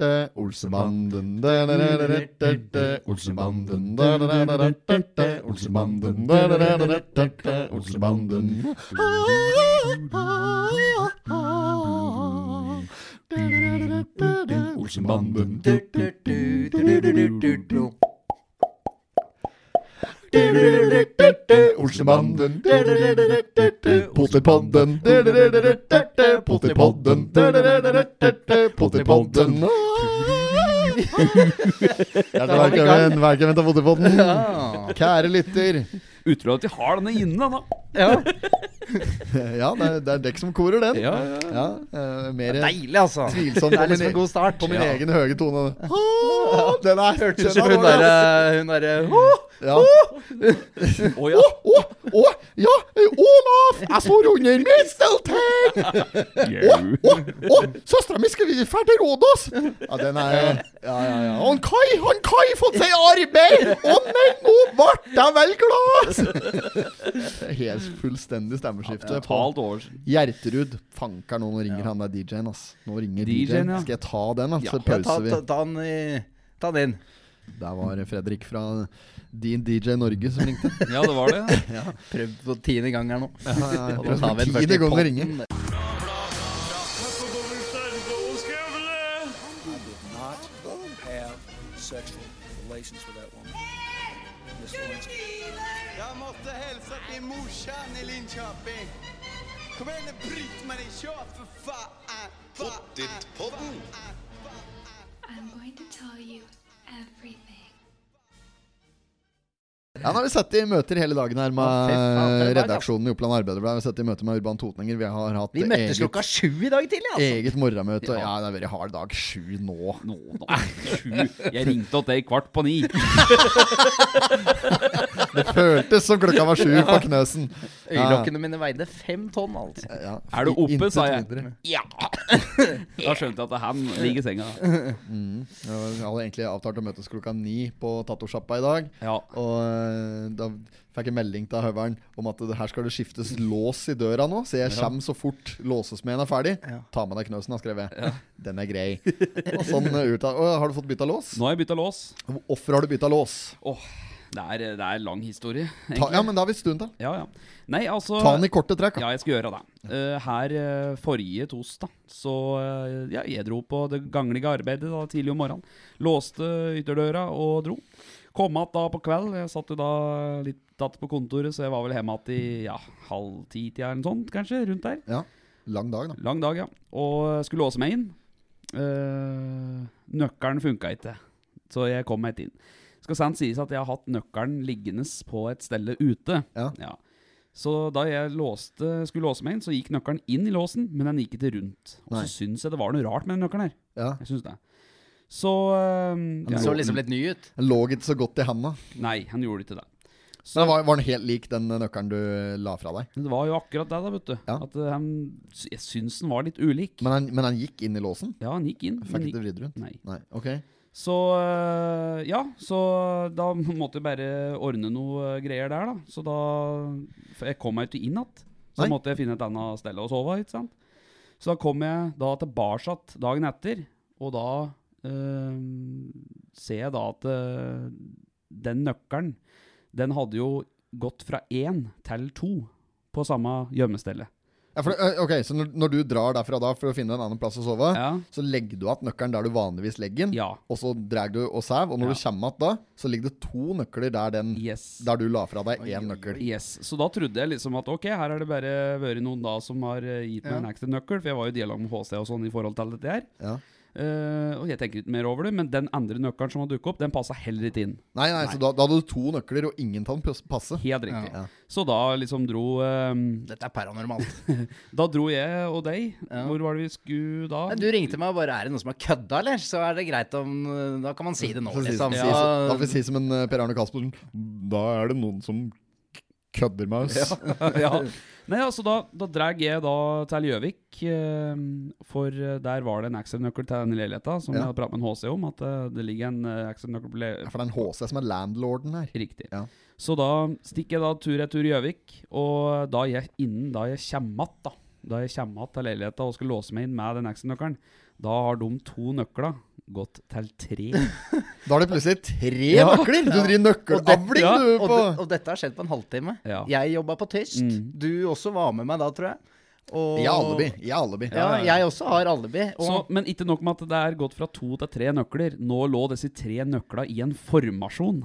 da Olsen Banden da da da da da da Olsen da da da da da da Olsen Banden da da da da da da Olsen Banden Olsen Banden Olsenbanden Pottepodden Pottepodden Pottepodden Potetpodden Velkommen, velkommen til Potetpodden. Kjære lytter. Utrolig at de har denne inne, da. Ja, Ja, det er, det er dekk som korer den. Ja, ja, Ja, eh, mer Deilig, altså. tvilsomt Det på er liksom min, god start. på min Ja. egen høye tone. Den er Hørtes ut som er hun derre. Hun derre Ja. Å ja. Å, å, ja, Olaf! Jeg står under misteltein! Å, å, å, søstera mi skal vi dra til Rådås? Ja, den er Ja, ja, ja. Han Kai, han Kai fått seg arbeid! Å nei, nå ble jeg vel glad! Helt fullstendig stemmeskifte. På ja, over. Gjertrud. Fanker nå, nå ringer han der DJ-en, ass. Nå ringer DJ-en, DJ-en. ja. Skal jeg ta den, ass? Ja, Så Ja, ta, pauser vi. ta, ta den i Ta den inn. Der var Fredrik fra din DJ Norge som ringte. Ja, det var det. Prøv på tiende gang her nå. Ja, ja, ja. Og da tar vi den først Tiende gang å ringe. sexual relations with that woman. Miss Lewinsky. Jag måste hälsa till morsan i Linköping. Kom igen nu Britt-Marie, kör för fan! Pottitpodden! I'm going to tell you everything. Ja, nå har vi sittet i møter hele dagen her med Ja, redaksjonen i Oppland Arbeiderblad. Vi har sittet i møte med Urban Totninger. Vi har hatt Vi møttes eget, klokka sju i dag tidlig, altså. eget morgenmøte. Ja. Ja, det har vært hard dag sju nå. Nå, nå. Sju. Jeg ringte til deg kvart på ni. Det føltes som klokka var sju på Knøsen. Øyelokkene mine veide fem tonn, altså. Ja, Er du oppe, sa jeg. mindre. Ja! Da skjønte jeg at han ligger i senga. Mm. Jeg hadde egentlig avtalt å møtes klokka ni på tatosjappa i dag. Ja. Og eh, da fikk jeg melding til høveren om at det her skal det skiftes lås i døra nå. Så jeg kommer så fort låsesmeden er ferdig. Ja. Ta med deg knøsen, har skrevet. Den er grei. Og sånn eh, ut av Å, Har du fått bytta lås? Nå har jeg bytta lås. Hvorfor har du bytta lås? Åh, det er, det er lang historie. Ta, ja, men da har vi stund til. Ja, ja. Nei, altså Ta den i korte trekk. da. Ja, jeg skal gjøre det. Uh, her uh, forrige torsdag, så uh, ja, jeg dro på det ganglige arbeidet da, tidlig om morgenen. Låste ytterdøra og dro. Kom igjen da på kveld. Jeg satt jo da litt tatt på kontoret, så jeg var vel hjemme igjen i ja, halv ti-tida eller noe sånt, kanskje. Rundt der. Ja, Lang dag, da. Lang dag, ja. Og skulle låse meg inn. Uh, nøkkelen funka ikke, så jeg kom meg ikke inn. Skal sant sies at jeg har hatt nøkkelen liggende på et sted ute. Ja. Så da jeg låste, skulle låse meg inn, så gikk nøkkelen inn i låsen, men den gikk ikke rundt. Og Nei. så syns jeg det var noe rart med den nøkkelen her. Ja. Jeg synes det. Så eh, Den ja. så liksom litt ny ut. Den lå ikke så godt i handa. Nei, han gjorde ikke det. Men var, var den helt lik den nøkkelen du la fra deg? Det var jo akkurat det, da, vet du. Ja. At han Jeg syns den var litt ulik. Men han, men han gikk inn i låsen? ja, han gikk inn. Fikk ikke vridd rundt? Nei. Nei, ok Så øh, ja, så da måtte jeg bare ordne noe øh, greier der, da. Så da jeg kom meg ikke inn igjen. Så Nei. måtte jeg finne et annet sted å sove. ikke sant? Så da kom jeg da tilbake dagen etter, og da øh, ser jeg da at øh, den nøkkelen, den hadde jo gått fra én til to på samme gjemmestedet. Ja, for, eh, ok, Så når, når du drar derfra da for å finne en annen plass å sove, Ja. så legger du igjen nøkkelen der du vanligvis legger den, ja. og så drar du og sover. Og når Ja. du kommer igjen da, så ligger det to nøkler der, den, Yes. der du la fra deg én nøkkel. Yes, Så da trodde jeg liksom at ok, her har det bare vært noen da som har eh, gitt meg Ja. en ekstra nøkkel, for jeg var jo i dialog med HC og sånn i forhold til dette her. Ja. Eh, og jeg tenker ikke mer over det, men den andre nøkkelen som har dukket opp, den passa heller ikke inn. Nei, nei, så da, da hadde du to nøkler, og ingen av dem pass- passe. Helt riktig. Ja. Så da liksom dro um, Dette er paranormalt. Da dro jeg og deg. Ja. Hvor var det vi skulle da? Du ringte meg og bare Er det noen som har kødda, eller? Så er det greit om Da kan man si det nå, liksom. Ja. Da får vi si som en eh, Per Arne Caspersen Da er det noen som kødder med oss. ja. Nei, altså da, da drar jeg da til Gjøvik, eh, for eh, der var det en ekstranøkkel til den leiligheta, som Ja. jeg hadde pratet med en HC om, at eh, det ligger en exit-nøkkel på Ja, For det er en HC som er landlorden her. Riktig. Ja. Så da stikker jeg da tur-retur Gjøvik, og da jeg innen da jeg kommer att, da Da jeg kommer att til leiligheta og skal låse meg inn med den ekstranøkkelen, da har de to nøkler gått til tre. Da er det plutselig tre Ja. nøkler! Du driver nøkkelavling, Ja, du, Og, og dette har skjedd på en halvtime. Ja. Jeg jobba på tyst. Mm. Du også var med meg da, tror jeg. Og, I alibi. I alibi. Ja, jeg også har alibi. Og Så, men ikke nok med at det er gått fra to til tre nøkler. Nå lå disse tre nøkla i en formasjon.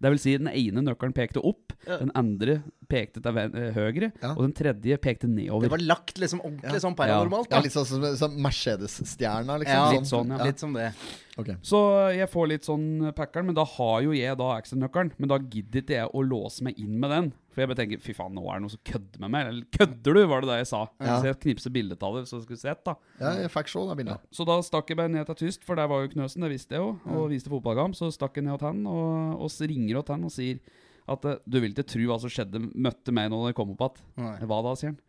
Det vil si, den ene nøkkelen pekte opp, den andre pekte til eh, høyre, Ja. og den tredje pekte nedover. det var lagt liksom ordentlig Ja. sånn paranormalt. Ja, litt sånn som, som Mercedes-stjerna, liksom. Ja, litt sånn, ja. Litt som det. Ok. Så jeg får litt sånn packeren, men da har jo jeg da ekstranøkkelen. Men da gidder ikke jeg å låse meg inn med den. For jeg bare tenker fy faen, nå er det noen som kødder med meg. Eller kødder du, var det det jeg sa. Ja. Så jeg knipser bildet av det, så skulle du sett, da. Ja, jeg fikk se det bildet. Så da stakk jeg bare ned til Tyst, for der var jo Knøsen, det visste jeg jo, og viste fotballkamp. Så stakk jeg ned til han, og, og så ringer til han og sier at eh, du vil ikke tro hva som skjedde, møtte meg når jeg kom opp igjen. Hva da, sier han.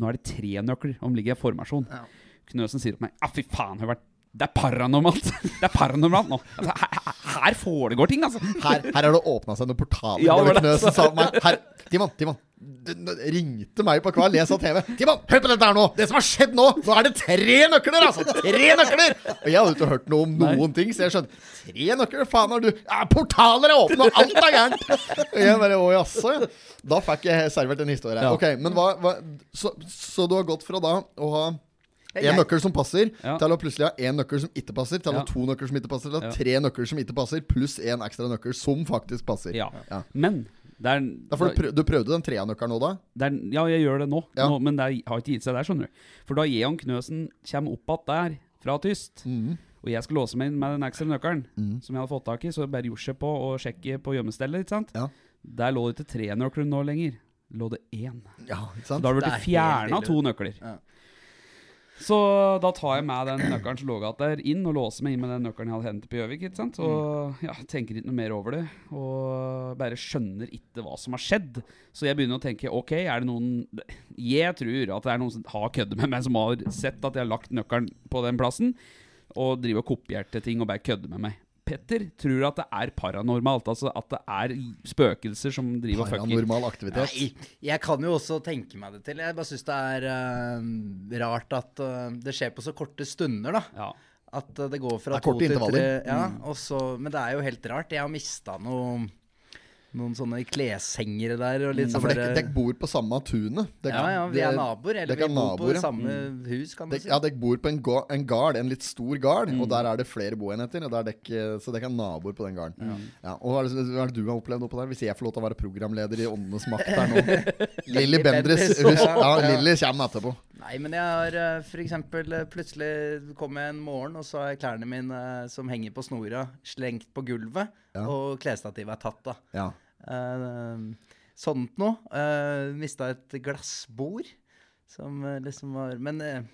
Nå er det tre nøkler, om ligger i formasjon. Ja. Knøsen sier til meg Ja, fy faen, Høvert. Det er paranormalt! Det er paranormalt nå. Altså, her, her foregår ting, altså. Her, her har det åpna seg noen portaler. Ja, det det. Knøsen sa meg her, Timon, Timon. Du, ringte meg på kveld, jeg sa TV. Timon, hør på dette her nå! Det som har skjedd nå! Nå er det tre nøkler, altså! Tre nøkler! Og jeg hadde ikke hørt noe om Nei. noen ting, så jeg skjønte. Tre nøkler? Faen har du ja, Portaler er åpne, og alt er gærent! Og jeg bare Å jaså. Da fikk jeg servert en historie. Ja. Ok, men hva, hva så, så du har gått fra da å ha En nøkkel som passer, Ja. til å plutselig ha én nøkkel som ikke passer, til å Ja. ha to nøkler som ikke passer, til å ha tre nøkler som ikke passer, pluss én ekstra nøkkel som faktisk passer. Ja. Ja. Men det er, du, prøv, du prøvde den trea-nøkkelen nå, da? det er, Ja, jeg gjør det nå, Ja. nå men det er, har ikke gitt seg der, skjønner du. For da jeg og Knøsen kommer opp igjen der, fra Tyst, Mhm. og jeg skal låse meg inn med den ekstra nøkkelen, som jeg hadde fått tak i, så bare gjorde seg på og sjekke på gjemmestellet, ikke sant? Ja. Der lå det ikke tre nøkler nå lenger. Lå det én. Ja, ikke sant? da har det Det blitt er fjerna to nøkler. Ja. Så da tar jeg med den nøkkelen som lå igjen der, inn og låser meg inn med den nøkkelen jeg hadde hentet på Gjøvik. ikke sant? Og ja, tenker ikke noe mer over det. Og bare skjønner ikke hva som har skjedd. Så jeg begynner å tenke ok, er det noen Jeg tror at det er noen som har køddet med meg, som har sett at jeg har lagt nøkkelen på den plassen, og driver og kopierte ting og bare kødder med meg. Petter tror at det er paranormalt. Altså at det er spøkelser som driver og fucker. Paranormal aktivitet. Nei, jeg kan jo også tenke meg det til. Jeg bare syns det er uh, rart at uh, det skjer på så korte stunder, da. Ja. At uh, det går fra Det to til tre. intervaller. Ja, og så, men det er jo helt rart. Jeg har mista noe noen sånne kleshengere der og litt Ja, for dere dere bor på samme tunet. Ja, ja, vi er naboer. Eller vi bor på naboer, ja. samme hus, kan du si. Ja, dere bor på en, ga- en gard, en litt stor gard, Mm. og der er det flere boenheter. Og der er så dere er naboer på den garden. Ja, og hva er, det, hva er det du har opplevd oppå der? Hvis jeg får lov til å være programleder i Åndenes makt her nå Lilly Bendriss. Ja, Ja. Lilly kommer etterpå. Nei, men jeg har f.eks. for eksempel eh, Plutselig kommet en morgen, og så har klærne mine eh, som henger på snora, slengt på gulvet. Ja. Og klesstativet er tatt, da. Ja. Uh, sånt noe. Uh, Mista et glassbord som eh, liksom var Men eh, eh,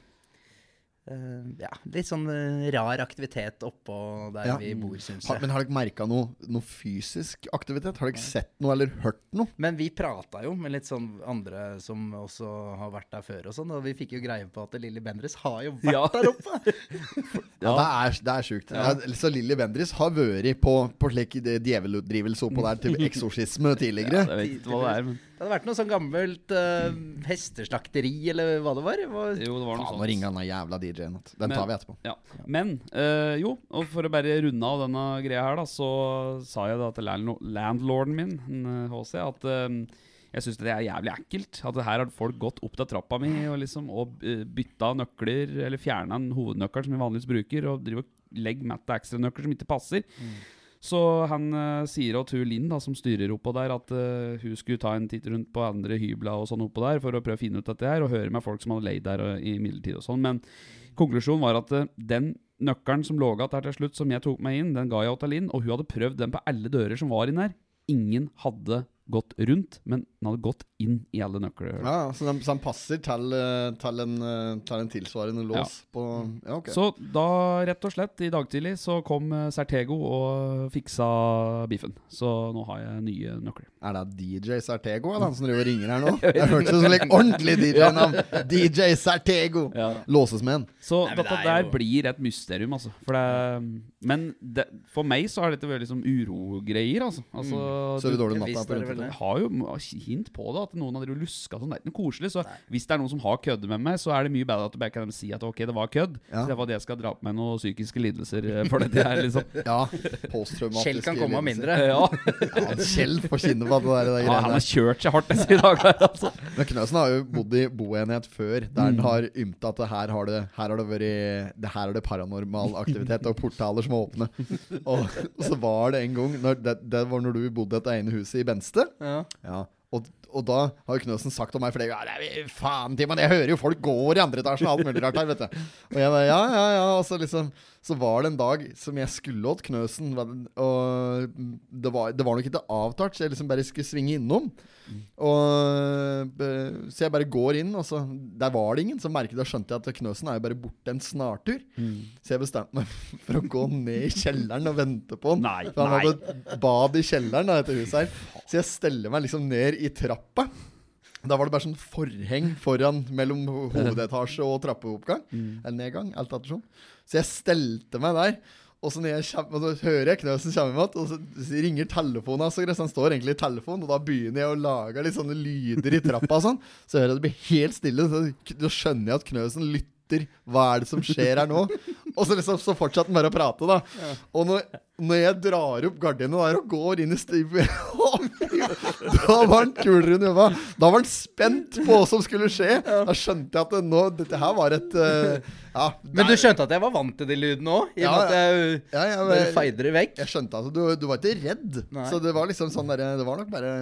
ja, litt sånn eh, rar aktivitet oppå der Ja. vi bor, syns jeg. men har dere merka noe, noe fysisk aktivitet? Har dere sett noe eller hørt noe? Men vi prata jo med litt sånn andre som også har vært der før og sånn, og vi fikk jo greie på at Lilly Bendriss har jo vært Ja. der oppe! Ja, det er, det er sjukt. Ja. så Lilly Bendriss har vært på, på slik djevelutdrivelse oppå der til eksorsisme tidligere. ja, Jeg vet ikke hva det er, men Det hadde vært noe sånn gammelt uh, hesteslakteri, eller hva det var. Var jo, det var noe Faen, sånt. nå ringer han der jævla DJ-en. Den Den tar vi etterpå. Ja. Men uh, jo, og for å bare runde av denne greia her, da, så sa jeg da til landlorden min, eh, HC, at uh, jeg syns det er jævlig ekkelt. At her har folk gått opp til trappa mi og liksom Og eh, bytta nøkler, eller fjerna en hovednøkkel som vi vanligvis bruker, og driver og legger med til ekstranøkler som ikke passer. Så han uh, sier at hun Linn, da, som styrer oppå der, at uh, hun skulle ta en titt rundt på andre hybler og sånn oppå der for å prøve å finne ut dette her, og høre med folk som hadde leid der og, i midlertid og sånn. Men konklusjonen var at uh, den nøkkelen som lå igjen der til slutt, som jeg tok meg inn, den ga jeg til Linn, og hun hadde prøvd den på alle dører som var inn der. Ingen hadde gått rundt, men den hadde gått inn i alle nøkler. Ja, så den, så den passer til, eh, til, en, eh, til en tilsvarende lås på Ja, ok. Så da, rett og slett, i dag tidlig så kom eh, Sertego og fiksa biffen. Så nå har jeg nye nøkler. Er det DJ Sertego eller han som driver og ringer her nå? Jeg hørte det som et ordentlig DJ-navn. DJ Sertego! Låses med en. Så Nei, dette det er der jo- blir et mysterium, altså. For det, men det, for meg så har dette vært liksom urogreier, altså. altså Sover du- dårlig om natta. Jeg har jo hint på det, at noen har luska sånn. Det er ikke noe koselig. Så hvis det er noen som har køddet med meg, så er det mye bedre at du bare kan si at ok, det var kødd. Ja. Så det var det jeg skal dra på meg noen psykiske lidelser eh, for dette her, liksom. Ja, posttraumatiske Kjell kan komme av mindre. Ja. Ja, Kjell får kjenne på det der, det ja, han har kjørt seg hardt disse dagene. Altså. Men Knøsen har jo bodd i boenhet før, der han har ymta at det her har det, her har det vært Det her er det paranormal aktivitet og portaler som er åpne. Og så var det en gang når, det, det var når du bodde i dette ene huset i Benste. Ja. Ja, og, og da har Knøsen sagt om meg flere ganger ja, det Faen, Timon, jeg hører jo folk går i andre etasjen og alt mulig rart her, vet du. Og jeg bare ja, ja, ja. Og så liksom Så var det en dag som jeg skulle åt Knøsen, og det var, det var nok ikke avtalt, så jeg liksom bare skulle svinge innom. Og eh, Så jeg bare går inn, og så Der var det ingen. Så merket jeg skjønte jeg at Knøsen er jo bare borte en snartur. Så jeg bestemte meg for å gå ned i kjelleren og vente på han. Nei, for han nei. hadde bad i kjelleren dette huset her. Så jeg steller meg liksom ned i trappa. Da var det bare sånn forheng foran mellom hovedetasje og trappeoppgang. Eller nedgang, alt ettersom. Så jeg stelte meg der. Og så, jeg kjem, og så hører jeg Knøsen komme imot, og så ringer telefonen hans. og så Han står egentlig i telefonen, og da begynner jeg å lage litt sånne lyder i trappa. og sånn Så hører jeg det blir helt stille. Så da skjønner jeg at Knøsen lytter. Hva er det som skjer her nå? Og så, liksom, så fortsatte han bare å prate, da. Og når, når jeg drar opp gardinene der og går inn i stivet Da var han kulere enn Jøva. Da var han spent på hva som skulle skje. Da skjønte jeg at det, nå, dette her var et uh, Ja. Men du skjønte at jeg var vant til de lydene òg? I og Ja, med at jeg ja, ja, bare men- feide det vekk? Jeg skjønte at du, du var ikke redd. Nei. Så det var liksom sånn der, Det var nok bare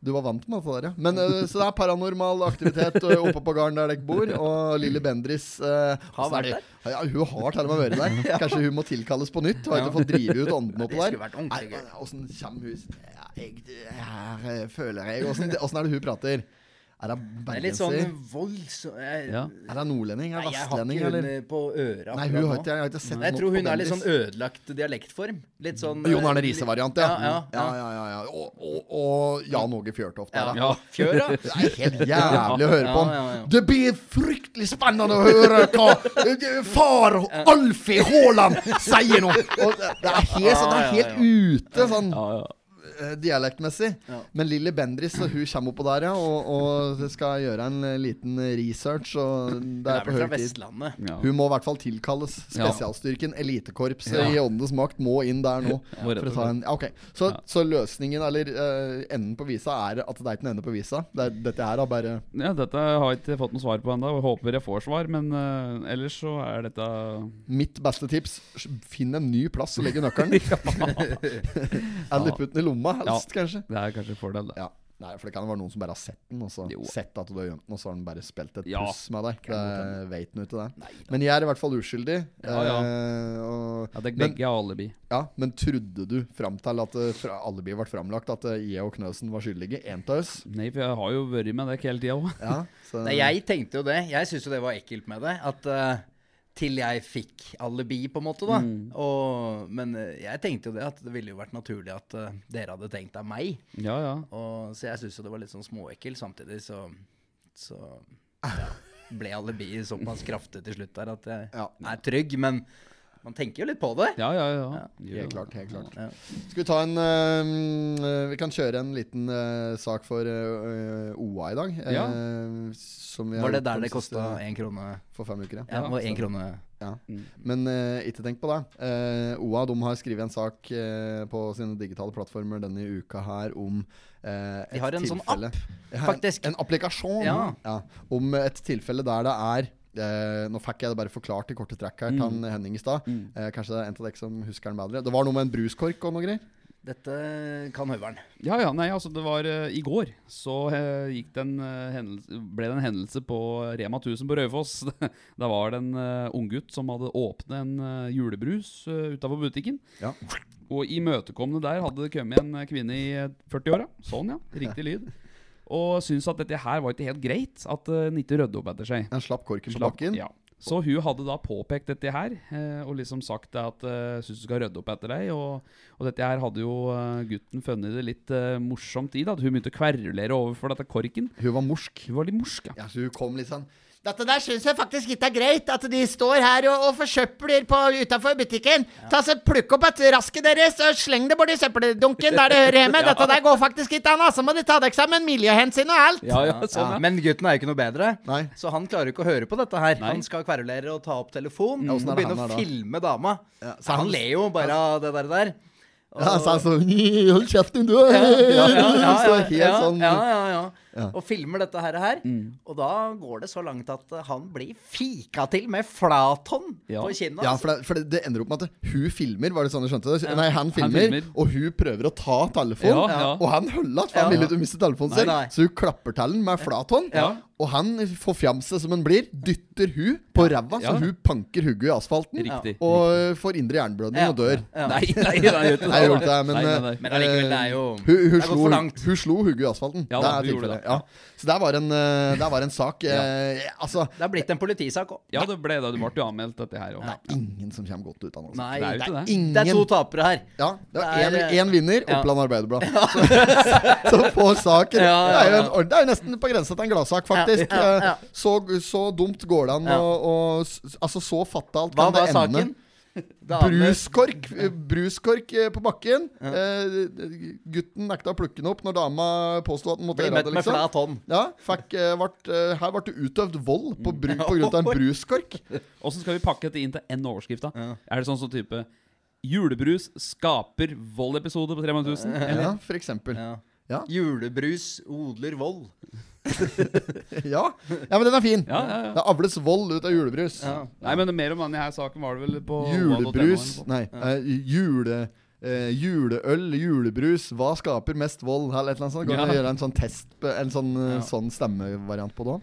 Du var vant med det der, ja. Men, uh, så det er paranormal aktivitet eh, oppe på gården der dere bor. Og Lille Bendris uh, Har er vært der? Ja, hun har til og med vært der. Kanskje hun må tilkalles på nytt. Har ikke fått drive ut åndene oppå Det der. Åssen kommer hun jeg, eh, føler jeg åssen er det hun prater? Er det Det er litt sånn bergenser? voldsom jeg, Ja. Er det nordlending? Er det jeg har ikke eller? hun på øra. Nei, hun har ikke, jeg har ikke sett Jeg tror hun er litt sånn ødelagt dialektform. Litt sånn Jon Arne Riise-variant, ja. Ja, ja, ja, ja, ja, ja. Og, og, og Jan Åge Fjørtoft. Ja. Ja. Fjør. Det er helt jævlig å høre på. ja, ja. Det blir fryktelig spennende å høre hva eh, far Alfie Haaland sier nå! Og det er helt, sånn, det er helt ute sånn Ja, ja. Eh, dialektmessig. Ja. Men Lilly Bendriss hun kommer oppå der, ja, og, og skal gjøre en liten research. Og det er er på vel fra høy tid. Vestlandet. Ja. Hun må i hvert fall tilkalles. Spesialstyrken, elitekorpset Ja. i Åndenes makt, må inn der nå. For å ta en, ja, ok Så, Ja. så løsningen, eller uh, enden på visa, er at det er ikke en ende på visa. Det er, dette her har bare Ja, dette har jeg ikke fått noe svar på ennå, håper jeg får svar. Men uh, ellers så er dette Mitt beste tips finn en ny plass å legge nøkkelen. Eller putt den i lomma, helst, kanskje. Det er kanskje en fordel, det. Ja. Nei, for det kan jo være noen som bare har sett den, og så Jo. sett at du har gjemt den, og så har den bare spilt et Ja, puss med deg. Det vet den ikke, det. Nei. Men jeg er i hvert fall uskyldig. Ja, ja. eh, og, Ja, det er begge har alibi. ja, men trodde du fram til at uh, fra alibiet ble framlagt, at eh, jeg og Knøsen var skyldige? En av oss? Nei, for jeg har jo vært med deg hele tida òg. Ja, så, Nei, jeg tenkte jo det. Jeg syns jo det var ekkelt med det. At eh, Til jeg fikk alibi, på en måte, da. Mm. Og, men eh, jeg tenkte jo det, at det ville jo vært naturlig at uh, dere hadde tenkt av meg. Ja, ja. Og, så jeg syntes jo det var litt sånn småekkelt. Samtidig så, så ja, ble alibiet såpass kraftig til slutt der at jeg Ja. er trygg. Men man tenker jo litt på det. Ja, ja, ja. Ja. Helt klart. helt klart Skal vi ta en uh, Vi kan kjøre en liten uh, sak for uh, OA i dag. eh, Ja. som vi Var det der det kosta én krone? For fem uker, ja. Ja, det var en krone. ja. Mm. Men eh, ikke tenk på det. Eh, OA de har skrevet en sak eh, på sine digitale plattformer denne uka her om et tilfelle. De har en en sånn app, Ja, faktisk. En, en applikasjon Ja. om et tilfelle der det er eh, Nå fikk jeg det bare forklart i korte trekk her til mm. Henning i stad. Mm. Eh, kanskje det er en av dere som husker den bedre. Det var noe med en bruskork og noe greier. Dette kan høveren. Ja, ja, nei, altså det var uh, I går så uh, gikk det en, uh, hendelse, ble det en hendelse på Rema 1000 på Raufoss. da var det en uh, unggutt som hadde åpnet en uh, julebrus uh, utafor butikken. Ja. Og imøtekommende der hadde det kommet en eh, kvinne i eh, 40-åra. Sånn, ja. Riktig lyd. Og syntes at dette her var ikke helt greit. At uh, den ikke rydda opp etter seg. Han slapp korken på bakken. Ja. Så hun hadde da påpekt dette her, eh, og liksom sagt at uh, syns du skal rydde opp etter deg. Og, og dette her hadde jo eh, gutten funnet det litt uh, morsomt i. da At Hun begynte å kverulere overfor dette korken. Hun var morsk. Hun var litt morsk, ja. Ja, så hun kom litt sånn Dette der syns jeg faktisk ikke er greit. At de står her og, og forsøpler utafor butikken. Ta så Plukk opp et rasket deres og sleng det borti søppeldunken der det hører hjemme. Dette der går faktisk ikke an. Så må de ta dere sammen miljøhensyn og alt. Ja, ja, sånn, ja. Men gutten er jo ikke noe bedre, Nei. så han klarer jo ikke å høre på dette her. Nei. Han skal kverulere og ta opp telefon Ja, og begynne han å da? filme dama. Ja, så han han- ler jo bare av det der. der. Ja, så han sånn Hold kjeften, du! ja, ja, ja, ja, sånn ja, ja, ja. Ja. Og filmer dette her, her. Og da går det så langt at han blir fika til med flathånd Ja. på kinnet. Ja, altså. for, det, for det, det ender opp med at hun filmer, var det sånn du skjønte det? Nei, han filmer, filmer. og hun prøver å ta telefonen. Ja, ja. Og han holder at, for han Ja. vil ikke miste telefonen sin. nei. Så hun klapper til den med flathånd. Og han, forfjamset som han blir, dytter hun på ræva, så hun panker hugget i asfalten. Riktig. Og får indre hjerneblødning og dør. Ja. Nei, nei, nei, Nei, gjorde det, men, Nei, nei, nei. Men allikevel, det er jo eh, hun, hun, Det er gått slo, for langt. hun slo hugget i asfalten. Ja, det er hun tilfellet. det. Ja. Så det var en, eh, det var en sak eh, Altså, Det har blitt en politisak òg. Ja, det ble det. Du ble jo anmeldt, dette her òg. Ja. ingen som kommer godt ut av det. altså. Nei, Det er det. Ingen det er to tapere her. Ja, det var er er, én vinner, ja. Oppland Arbeiderblad. Så, så får saken Ja, Det er jo en, det er jo nesten på grensa til en gladsak, faktisk. Ja, ja, ja. Eh, Så, så dumt går det an å å Altså, så fatalt Hva kan det var ende. saken? Bruskork, eh, bruskork eh, på bakken. Eh, gutten nekta å plukke den opp når dama påsto at den måtte gjøre det. med Liksom. flat hånd. Ja, fikk, vart, her ble det utøvd vold på, bru, på grunn av en bruskork. Åssen skal vi pakke dette inn til en overskrift, da? Er det sånn som type Julebrus skaper vold-episode på 3000? Ja, for eksempel. Ja. Ja. Julebrus odler vold. Ja, ja men den er fin. Ja, ja, ja. Det avles vold ut av julebrus. Nei, men mer om denne her saken var det vel på Julebrus Nei, eh, jule... eh, juleøl, julebrus, hva skaper mest vold? Eller et eller annet sånt. Kan Ja. du gjøre en sånn test En sånn, eh, Ja. sånn stemmevariant på det òg?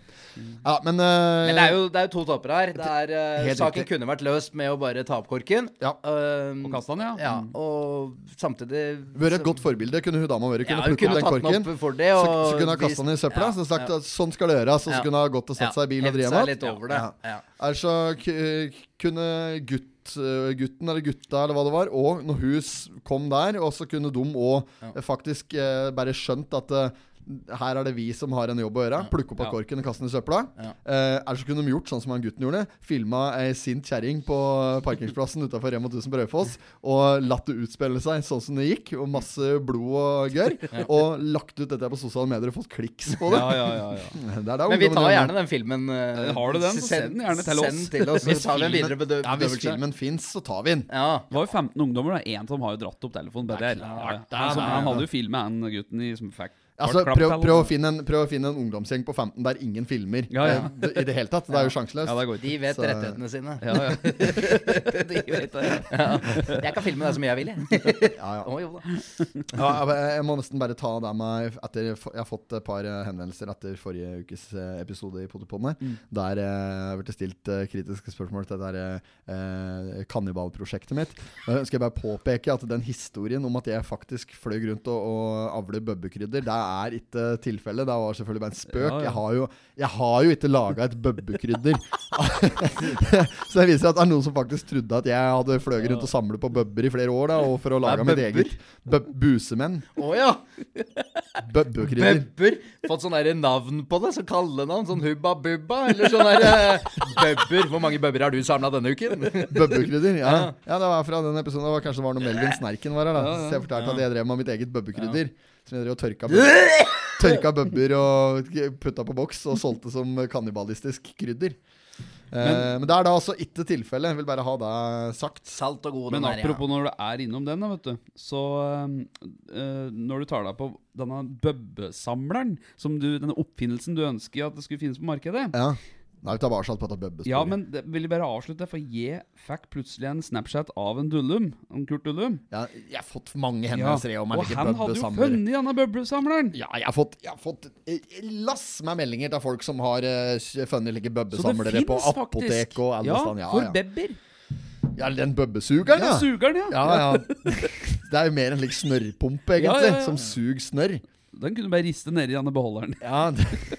Ja, men, eh, Men det er jo, det er jo to topper her. Det er, eh, saken riktig. kunne vært løst med å bare ta opp korken. Ja. Um, Og kaste den, ja. ja. Mm. Og samtidig Vært et godt forbilde. Kunne hun dama vært. Kunne ja, plukket opp den korken. opp det. Så, Og så kunne hun kasta den i søpla. Ja, Så sagt ja. at sånn skal det gjøres. Og så Ja. kunne hun gått og satt seg i bil og drevet. Ellers kunne gutt, eh, gutten eller gutta eller hva det var, og når hus kom der, og så kunne de òg faktisk eh, bare skjønt at eh, her er det vi som har en jobb å gjøre. Plukke opp av Ja. korken og kaste den i søpla. Ja. Eh, ellers så kunne de gjort sånn som han gutten gjorde. Filma ei sint kjerring på parkeringsplassen utafor Rema 1000 på Raufoss og latt det utspille seg sånn som det gikk, og masse blod og gørr. Og lagt ut dette på sosiale medier og fått kliks på det. Ja, ja, ja, ja. Det det Men vi tar gjerne den filmen. eh, Har du den, så send den gjerne til oss. Send til oss, så tar vi en videre bedø- Ja, hvis filmen fins, så tar vi den. Ja. Det var jo 15 ungdommer. Er én som har jo dratt opp telefonen. Ja, ja. Han, hadde jo filmet han gutten i som fikk Altså, prøv, prøv, å finne en, prøv å finne en ungdomsgjeng på 15 der ingen filmer Ja, ja. eh, i det hele tatt. Det er jo sjanseløst. Ja, De vet Så- rettighetene sine. Ja, ja. De vet det. Ja. Jeg kan filme deg så mye jeg vil, jeg. Ja, ja. Å. Ja, jeg- må nesten bare ta det med etter, Jeg har fått et par eh, henvendelser etter forrige ukes eh, episode i Potipodden her. Mm. Der jeg ble det stilt kritiske spørsmål til det der eh, kannibalprosjektet mitt. Skal jeg bare påpeke at den historien om at jeg faktisk fløy rundt og, og avler bøbbekrydder, det er ikke tilfellet. Det var selvfølgelig bare en spøk. Ja, ja. Jeg, har jo, jeg har jo ikke laga et bøbbekrydder. Så det viser at det er noen som faktisk trodde at jeg hadde fløyet rundt og samlet på bøbber i flere år. da Og for å lage er mitt eget bøb busemenn. Å ja. Bøbbekrydder. Bøbber. Fått sånn navn på det. Så kallenavn. Sånn Hubba Bubba. Eller sånn der eh, Bøbber. Hvor mange bøbber har du samla denne uken? Bøbbekrydder, ja. ja. Det var fra den episoden. Det var kanskje det var noe Melvin Snerken var her. da Så jeg fortalte at jeg drev med mitt eget bøbbekrydder. Som drev og tørka bøbber, tørka bøbber og putta på boks og solgte som kannibalistisk krydder. Eh, men det er da altså ikke tilfellet. Vil bare ha det sagt. Salt og god Men der, apropos når du er innom den, da, vet du. Så eh, når du tar deg på denne bøbbesamleren, som du, denne oppfinnelsen du ønsker at det skulle finnes på markedet Ja. Er vi tilbake på dette bøbbesporet. Ja, men det vil jeg bare avslutte, for jeg fikk plutselig en Snapchat av en Dullum. En Kurt Dullum. Ja, jeg har fått mange Ja, henvendelser jeg, om og han hadde jo funnet denne bøbbesamleren! Ja, jeg har fått, jeg har fått lass med meldinger til folk som har uh, funnet like bøbbesamlere på apotek faktisk. og alle ja, steder. Ja, for ja. babyer. ja, den bøbbesugeren, Ja, ja. sugeren, ja. Ja, ja. Det er jo mer en slik snørrpumpe, egentlig, Ja, ja, ja. som suger snørr. Den kunne du bare riste nedi denne beholderen. Ja,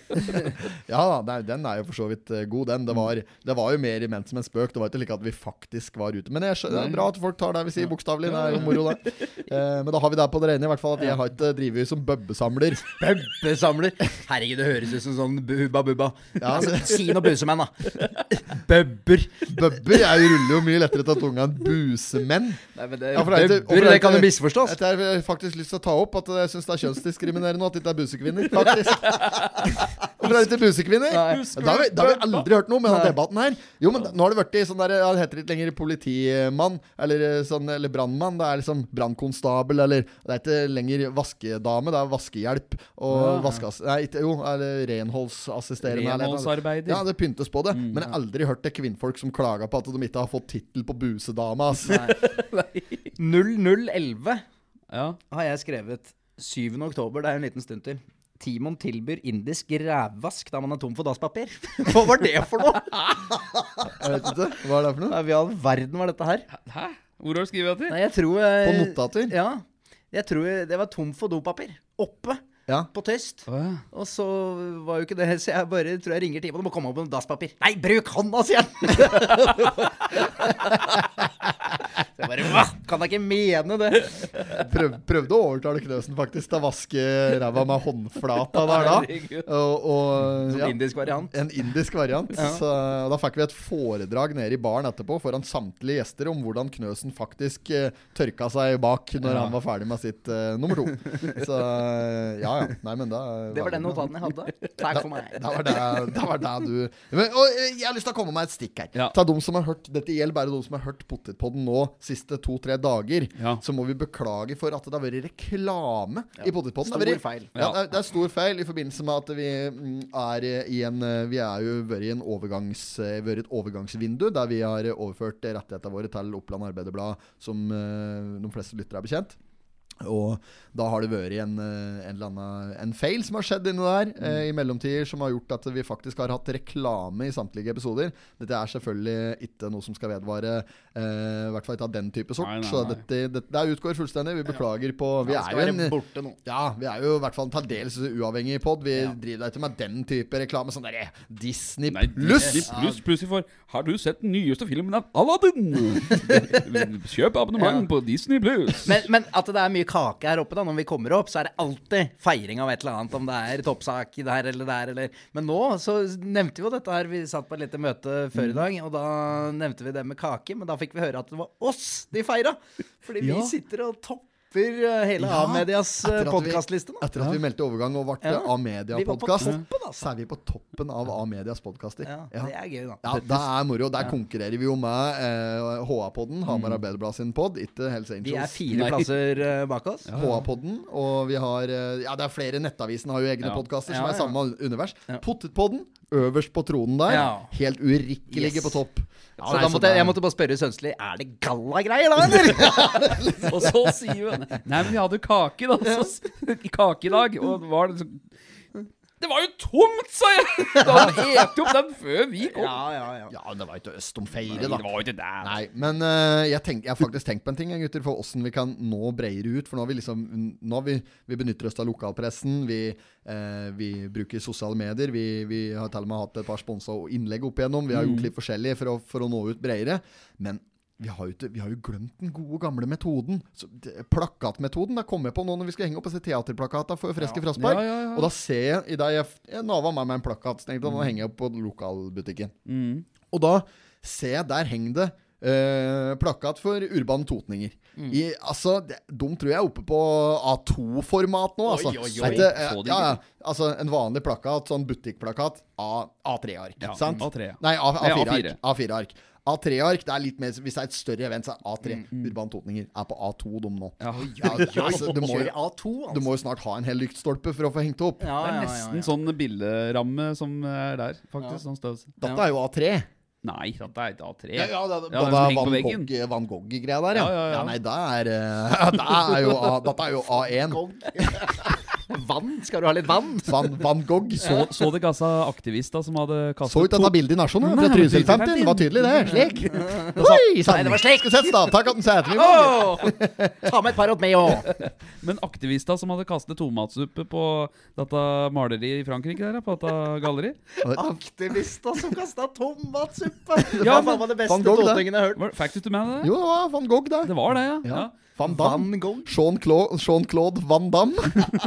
ja nei, den er jo for så vidt eh, god, den. Det var, det var jo mer ment som en spøk. Det var ikke like at vi faktisk var ute. Men det er bra at folk tar det vi sier bokstavelig. Det er jo moro, det. Eh, men da har vi det på det rene, i hvert fall. At jeg har ikke drevet som bøbbesamler. Bøbbesamler. Herregud, det høres ut som sånn Hubba Bubba. Ja, Altså, si noe busemenn, da. Bøbber. Bøbber jeg ruller jo mye lettere til tunga enn busemenn. Nei, men det, Ja, for er bøbber, det det kan jo misforstås. Jeg har faktisk lyst til å ta opp, at jeg syns det er kjønnsdiskriminerende at det ikke er busekvinner. Faktisk. Hvorfor er det ikke busekvinner? Da har, vi, da har vi aldri hørt noe med den debatten her. Jo, men nå har det blitt sånn der Det heter ikke lenger politimann eller, eh, sånn, eller brannmann. Det er liksom brannkonstabel eller Det er ikke lenger vaskedame, det er vaskehjelp og Ja. vaskeass... Nei, ikke, jo, eller renholdsassisterende. Renholdsarbeider. Ja, det pyntes på det. Men jeg har aldri hørt det kvinnfolk som klager på at de ikke har fått tittel på busedame. Altså. 0011 Ja. har jeg skrevet 7. oktober, det er en liten stund til. Timon tilbyr indisk rævvask da man er tom for dasspapir. Hva var det for noe? Jeg vet ikke. Hva er det for noe? Hva i all verden var dette her? Hæ? Hvor har du skrevet det? Nei, jeg tror jeg, På notater? Ja. Jeg tror jeg, det var tom for dopapir. Oppe Ja. på Tøst. Oh, ja. Og så var jo ikke det Så jeg bare tror jeg ringer Timon og må komme opp med dasspapir. Nei, bruk hånda, sier han! Så jeg bare Hva? Kan da ikke mene det? Prøv, prøvde å overtale Knøsen faktisk til å vaske ræva med håndflata der da. Og, og ja, en indisk variant. en indisk variant. Ja. Så, da fikk vi et foredrag nede i baren etterpå foran samtlige gjester om hvordan Knøsen faktisk uh, tørka seg bak når Ja. han var ferdig med sitt uh, nummer to. Så eh, ja ja. Nei, men da Det var den notaten jeg hadde. Takk for meg. Det var det, da var det du men, Og eh, jeg har lyst til å komme med et stikk her. Ja. Ta de som har hørt Dette gjelder bare de som har hørt Potetpodden nå siste to-tre dager. Ja. Så må vi beklage for at det har vært reklame i Potetpodden. Stor Det vært- feil. Ja, det er, det er stor feil i forbindelse med at vi mm, er i en Vi er jo vært i en overgangs, eh, vært et overgangsvindu der vi har overført rettighetene våre til Oppland Arbeiderblad, som eh, de fleste lyttere er bekjent. Og da har det vært en, eh, en eller annen En feil som har skjedd inni der eh, i mellomtider, som har gjort at vi faktisk har hatt reklame i samtlige episoder. Dette er selvfølgelig ikke noe som skal vedvare, eh, i hvert fall ikke av den type sort. Nei, nei, Så nei. dette, dette, det utgår fullstendig. Vi beklager på Vi er jo en borte nå. ja, vi er jo i hvert fall en taldels uavhengig pod. Vi Ja. driver da ikke med den type reklame. Sånn derre Disney pluss! Plus, plutselig for Har du sett den nyeste filmen av Aladdin? Kjøp abonnement Ja. på Disney pluss. Men, men at det er mye kake her oppe da når vi kommer opp, så er det alltid feiring av et eller annet. Om det er toppsak der eller der eller Men nå så nevnte vi jo dette her. Vi satt på et lite møte før i dag, og da nevnte vi det med kake. Men da fikk vi høre at det var oss de feira. Fordi vi Ja. sitter og topper eh, hele Ja, A-medias podkastliste nå. Etter at vi meldte overgang og ble Ja. På A-media-podkast, toppen, altså. så er vi på toppen av A-medias podkaster. Ja, det er gøy, da. Ja, det er moro. Der konkurrerer vi jo med eh, HA-podden, Hamar Arbeiderblad sin pod, ikke Hells Angels. Vi er fire Nei. plasser eh, bak oss. HA-podden, og vi har eh, Ja, det er flere. Nettavisen har jo egne Ja. podkaster Ja, som er ja. samme univers. Ja. Potetpodden øverst på tronen der. Ja. Helt urikkelige Yes. på topp. Så Nei, da måtte jeg, jeg måtte bare spørre Sønsli Er det gallagreier da, eller? Og så sier hun Nei, men vi hadde kake, da. Så, kake i dag. Og det var det så Det var jo tomt, sa jeg! Da hadde de ete opp den før vi kom. ja, ja, ja. Ja, det var ikke øst om feire, Nei, det var jo ikke der. Nei, men uh, jeg, tenk, jeg har faktisk tenkt på en ting, gutter, for åssen vi kan nå bredere ut. For nå har vi liksom Nå har vi, vi benytter oss av lokalpressen. Vi, uh, vi bruker sosiale medier. Vi, vi har til og med hatt et par sponsa innlegg opp igjennom. Vi har gjort litt forskjellig for å, for å nå ut bredere. Men vi har, jo vi har jo glemt den gode, gamle metoden. Så, plakatmetoden. Da kommer jeg på nå når vi skal henge opp disse teaterplakatene for Freske Fraspark. Ja, ja, ja. Og da ser jeg i dag Jeg, jeg nava med en plakat. Så tenkte jeg, nå henger jeg opp på lokalbutikken. Mm. Og da ser jeg der henger det eh, plakat for urbane totninger. Mm. I, altså, de, de tror jeg er oppe på A2-format nå, altså. oi, oi. oi. ikke- eh, ja, ja. Altså en vanlig plakat, sånn butikkplakat, A- A3-ark. Ja. A3, ja. Nei, A- Nei, A4-ark. A4-ark. A3-ark, det er litt mer Hvis det er et større event, så er A3. Mm, Urban totninger er på A2, de nå. Ja. Ja, altså, du, må, jo- A2, du altså. må jo snart ha en hel lyktstolpe for å få hengt opp. Ja, Det er ja, ja, nesten ja. sånn bilderamme som er der, faktisk. Sånn størrelse. Dette er jo A3. Nei, dette er ikke A3. Ja, ja, det, Ja, det, er Van. Gogh-greia Gogh-greia der, ja. Ja, ja, ja. Nei, det er, det er jo A, Dette er jo A1. Vann? Skal du ha litt vann? Van, Van Gogh. Så, så det gassa aktivister som hadde kastet Så ut dette bildet i Nasjonen fra Nei, Trysil 50. 50. Det var tydelig, det. Slik. Oi sann! Nei, det var slik. Skal sette stavtak at den setter i gang. Ta med et par åt meg òg. Men aktivister som hadde kastet tomatsuppe på dette maleriet i Frankrike, der, på dette galleriet Aktivister som kasta tomatsuppe. Det Hva ja, var det beste Van Gogh, det. jeg har hørt? Var- Fikk du ikke med deg det? Jo, det var Van Gogh, det. Det var det, ja. Ja. ja. Van Damme. Van Gogh. Jean-Claude Jean Van Damme.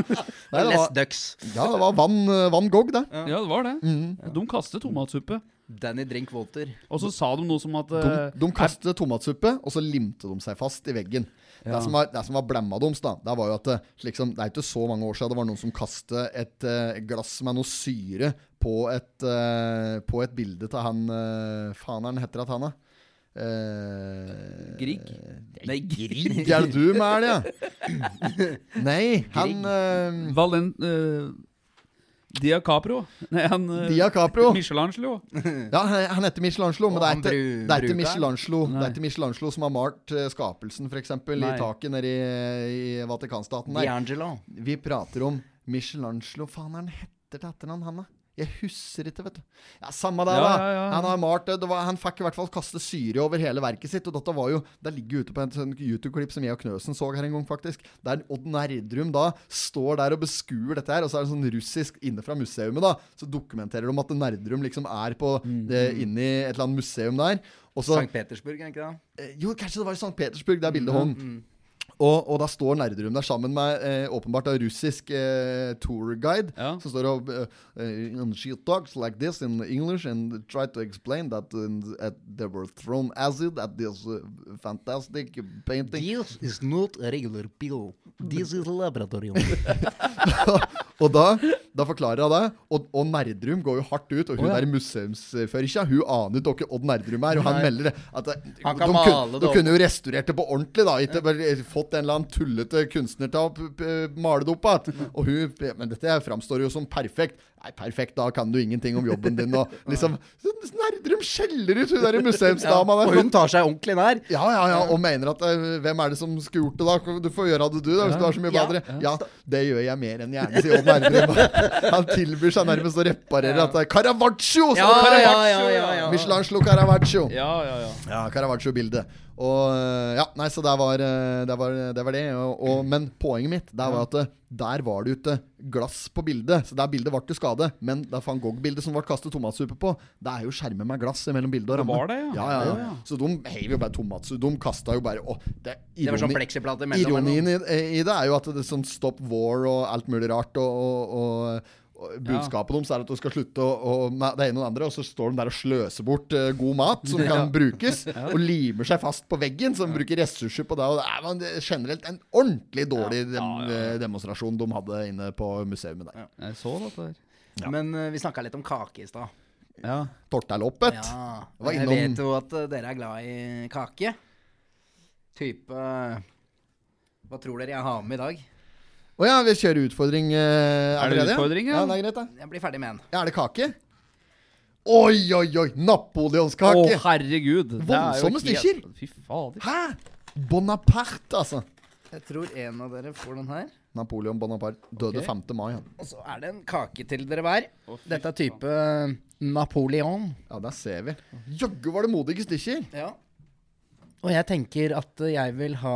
Nei, det Les var, Ducks. ja, det var Van, Van Gogh, det. Ja, det var det. Mm. De kastet tomatsuppe. Danny Drinkwater. Og så sa de noe som at De, eh, de kastet tomatsuppe, og så limte de seg fast i veggen. Det, som var, det som var blemma deres, da, det var jo at liksom, det er ikke så mange år siden det var noen som kastet et uh, glass med noe syre på et, uh, på et bilde til han uh, Faen er han heter at han, da? Eh, Grieg? Nei, Grieg er det du med, er det? ja? Nei, han uh, Valent... Uh, Dia Capro. Nei, han uh, Dia Capro. Michelangelo. Ja, han, heter Michelangelo, men det er ikke, det er ikke? Michelangelo Det er ikke Michelangelo som har malt eh, skapelsen, f.eks. i taket nede i, i Vatikanstaten der. D'Angelo. Vi prater om Michelangelo Faen, er han heter til etternavn, han da? Jeg husker ikke, vet du. Ja, Samme det, Ja, da. ja, ja. Han har malt det. det var, han fikk i hvert fall kaste syre over hele verket sitt. Og dette var jo Det ligger ute på en sånn YouTube-klipp som jeg og Knøsen så her en gang, faktisk. Der Odd Nerdrum da står der og beskuer dette her. Og så er det sånn russisk inne fra museumet, da. Så dokumenterer de at Nerdrum liksom er på Mm. det, inni et eller annet museum der. Også, St. Petersburg, er ikke det? Eh, Jo, kanskje det var i St. Petersburg der bildet hang. Mm. Og, og da står Nerdrum der sammen med eh, åpenbart en russisk eh, tourguide. Ja. Som står og eh, eh, and She talks like this in English and try to explain that uh, at they were thrown acid at this uh, fantastic painting. This is not a regular pill. This is laboratorium. og da, da forklarer hun det. Og, og Nerdrum går jo hardt ut. Og hun oh, ja. er museumsførkja Hun aner jo ikke Odd Nerdrum er, og han Nei. melder. At det, Han kan de, male kun- det de kunne jo restaurert det på ordentlig, da. Ikke bare fått en eller annen tullete kunstner til å p- p- male det opp igjen. Men dette framstår jo som perfekt. Nei, perfekt, da kan du ingenting om jobben din. Og liksom Nerdrum skjeller ut hun der museumsdama der. Og hun tar seg ordentlig nær. Ja, ja, ja, og mener at eh, Hvem er det som skulle gjort det, da? Du får gjøre det, du, da, hvis du har så mye Ja. bedre. Ja, det gjør jeg mer enn gjerne, sier Odd Nerdrum. Han tilbyr seg nærmest å reparere at det er Caravaggio! Ja, Caravaggio! ja, ja, ja, ja. Michelangelo Caravaggio. Ja, ja, ja. Ja, Caravaggio-bildet. Og eh, ja, nei, så det var eh, det. Var, det, var det. Og, og, men poenget mitt der var at eh, der var det ikke glass på bildet. Så der bildet ble til skade. Men det van Gogh-bildet som ble kastet tomatsuppe på, det er jo skjermet med glass mellom bildet og Det ramme. var det, ja. Ja, ja, ja. ja. Så de heiv jo bare tomatsuppe. De kasta jo bare å, det, er Det var sånn ironi- pleksiplate mellom. Ironien i, i det er jo at det er sånn Stop War og alt mulig rart. Og, og, og, budskapet deres er at du skal slutte å, å, det ene og det andre, og så står de der og sløser bort uh, god mat som kan brukes, og limer seg fast på veggen, som bruker ressurser på det. Og det er man, er generelt en ordentlig dårlig dem, demonstrasjon de hadde inne på museet der. Jeg så dette der. Men uh, vi snakka litt om kake i stad. Ja. Tortellhoppet. Ja, jeg innom- vet jo at eh, dere er glad i kake. Type Hva tror dere jeg har med i dag? Å ja, vi kjører utfordring eh, Er det utfordring, ja? ja? det er greit, da. Jeg blir ferdig med en. Ja, er det kake? Oi, oi, oi! Napoleonskake! Å, herregud. Det er Voldsomme stykker. Fy fader. Hæ? Bonaparte, altså. Jeg tror en av dere får den her. Napoleon Bonaparte døde okay. 5. mai. Han. Og så er det en kake til dere hver. Dette er type eh, Napoleon. Ja, der ser vi. Jaggu var det modige stykker. Ja. Og jeg tenker at jeg vil ha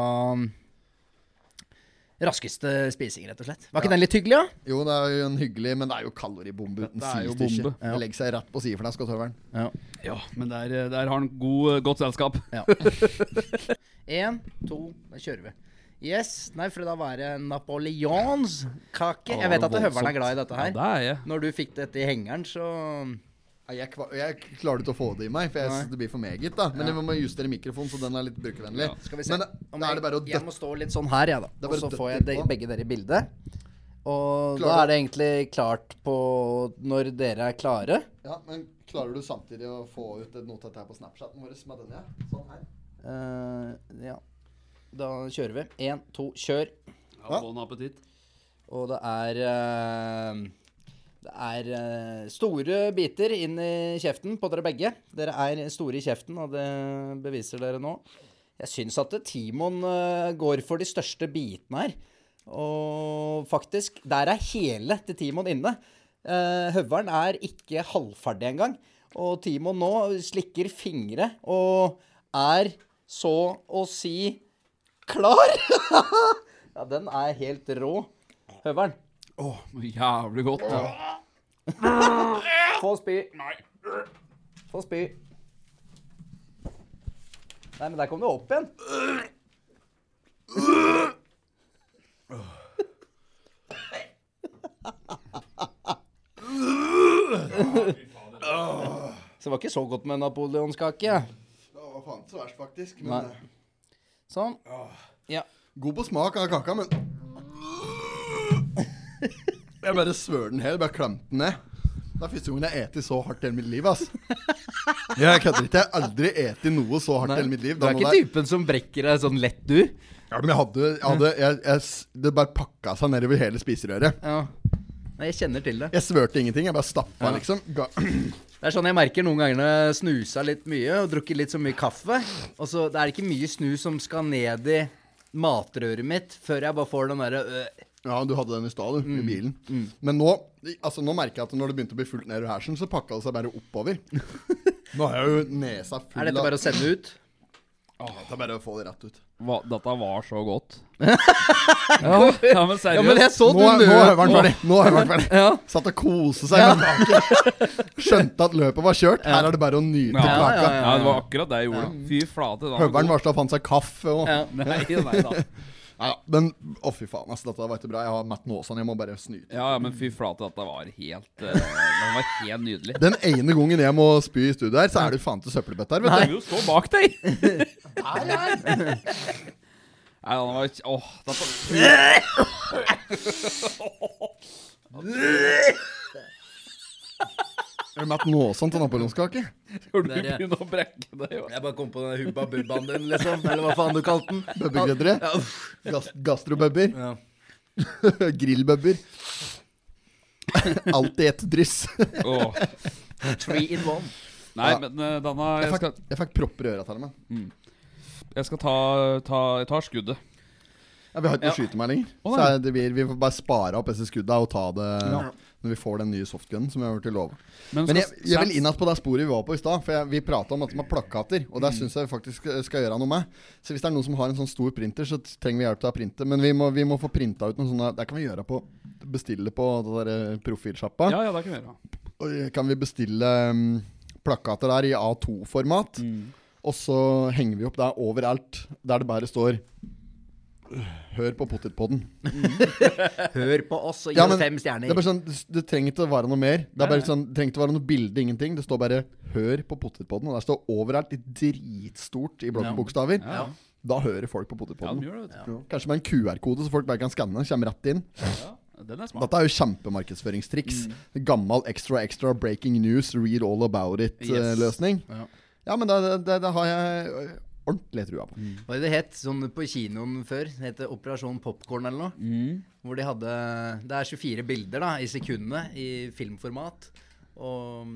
raskeste spising, rett og slett. Var ikke den litt hyggelig, da? Jo, det er jo en hyggelig, men det er jo kaloribombe uten Det er sidestykke. bombe. Det legger seg rett på sideflesk og tøveren. Ja. Ja, men der, eh, der har han god, godt selskap. Ja. Én, to, da kjører vi. Yes. Nei, for da var det napoleonskake. Jeg vet at høveren er glad i dette Ja, her. det er jeg. Når du fikk dette i hengeren, så Jeg, jeg klarer ikke å få det i meg, for jeg synes det blir for meget. da Men jeg må justere mikrofonen, så den er litt brukervennlig. skal vi se. Men da, da er det bare å Jeg må stå litt sånn her, jeg, da. er Og så får jeg de, begge dere i bildet. Og Klarer da er det egentlig klart på når dere er klare. Ja, Men klarer du samtidig å få ut et notat her på Snapchaten vår med denne, ja? Sånn her. Uh, ja. Da kjører vi. Én, to, kjør. Ja, bon appetitt. Og det er eh, Det er eh, store biter inn i kjeften på dere begge. Dere er store i kjeften, og det beviser dere nå. Jeg syns at Timon eh, går for de største bitene her. Og faktisk, der er hele til Timon inne. Eh, høveren er ikke halvferdig engang. Og Timon nå slikker fingre og er så å si klar. ja, den er helt rå. Høveren, Jævlig godt. Ja. Få spy. Nei. Få spy. Nei, men der kom du opp igjen. Så det var ikke så godt med napoleonskake. Det var faen ikke så verst, faktisk. Men eh, Sånn. Ja. god på smak av kaka, men Jeg bare svør den helt, bare klemte den ned. Det er første gangen jeg har spist så hardt i hele mitt liv, ass. Jeg kødder ikke. Jeg har aldri spist noe så hardt i hele mitt liv. Du er ikke typen som brekker deg sånn lett, du. Ja, men jeg hadde, jeg hadde jeg, jeg, Det bare pakka seg nedover hele spiserøret. Ja. Nei, jeg kjenner til det. Jeg svørte ingenting. Jeg bare stappa, Ja. liksom. Ga, Det er sånn jeg merker noen ganger når jeg snusa litt mye og drukket litt så mye kaffe. Og så Det er ikke mye snus som skal ned i matrøret mitt før jeg bare får den derre øh. Ja, du hadde den i stad, du, Mm. i bilen. Men nå altså nå merker jeg at når det begynte å bli fullt nedover hersen, så pakka det seg bare oppover. Nå har jeg jo nesa full av Er dette bare å sende ut? Det er bare å få det rett ut. Hva, dette var så godt. ja, ja, men seriøst. Ja, men jeg så Nå, du er- nå er øveren ferdig. Nå er han ferdig. Ja. Satt og koste seg med kake. Skjønte at løpet var kjørt. Her er det bare å nyte Ja, kaka. ja, Ja, det var akkurat det jeg gjorde. Fy flate. Høveren varsla fant seg kaffe og Nei, nei da. Nei, ja, Men å, fy faen, altså, dette var ikke bra. Jeg har Matt Nåsan, jeg må bare snyte. Ja, ja, men fy flate, dette var helt uh, Det var helt nydelig. Den ene gangen jeg må spy i studio her, så er det faen til søppelbøtta her, vet vet vil jo stå bak deg! Nei, han var ikke Åh, dette du. Er noe sånt til napoleonskake? Skal du begynne å brekke deg? jo? Jeg bare kom på den hubba bubbaen din, liksom. Eller hva faen du kalte den. Bøbbegreddere? Ja, uff. Gastrobøbber? Ja. Grillbøbber? Alt i ett dryss. oh. Three in one. Nei, Ja. men uh, Danna, Jeg jeg fikk, skal, jeg fikk propper i øra til meg. jeg skal ta, ta Jeg tar skuddet. Ja, vi har ikke noe Ja. skytemer lenger. Oh, Så det, vi, vi får bare spare opp disse skudda og ta det når vi får den nye softgunen som vi har blitt lova. Men, Men jeg, jeg vil inn på det sporet vi var på i stad. For jeg, vi prata om at de har plakater, og det Mm. syns jeg faktisk skal, skal gjøre noe med. Så hvis det er noen som har en sånn stor printer, så trenger vi hjelp til å printe. Men vi må, vi må få printa ut noen sånne Det kan vi gjøre på Bestille på det der eh, profilsjappa. Ja, ja, det kan vi gjøre. Og Kan vi bestille um, plakater der i A2-format. Mm. Og så henger vi opp der overalt der det bare står Hør på potetpodden. Hør på oss og gi Ja, men fem Det, er stjerner. bare sånn, det, trenger ikke å være noe mer. Det er bare sånn, det trenger ikke å være noe bilde, ingenting. Det står bare 'Hør på potetpodden'. Og der står overalt i dritstort i blokkbokstaver. Ja, Da hører folk på ja potetpodden. Ja. Kanskje med en QR-kode, så folk bare kan skanne. Kommer rett inn. Ja, den er smart. Dette er jo kjempemarkedsføringstriks. Gammel extra extra breaking news, read all about it-løsning. Ja. ja, men det, det, det har jeg ordentlig trua på. Hva er det det het sånn på kinoen før? Det het Operasjon Popkorn eller noe. Mm. Hvor de hadde Det er 24 bilder da, i sekundet i filmformat. Og,